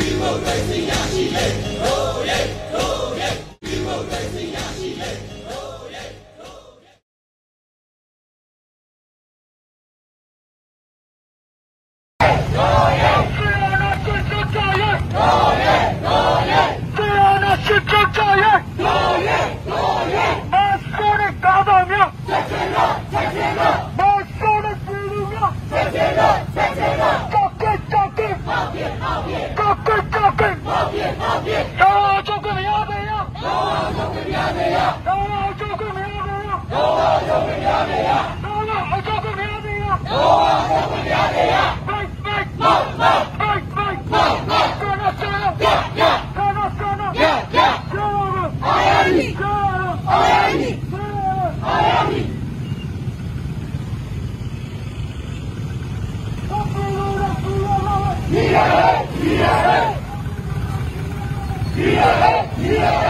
We will raise the Yashi Yeah! Yeah!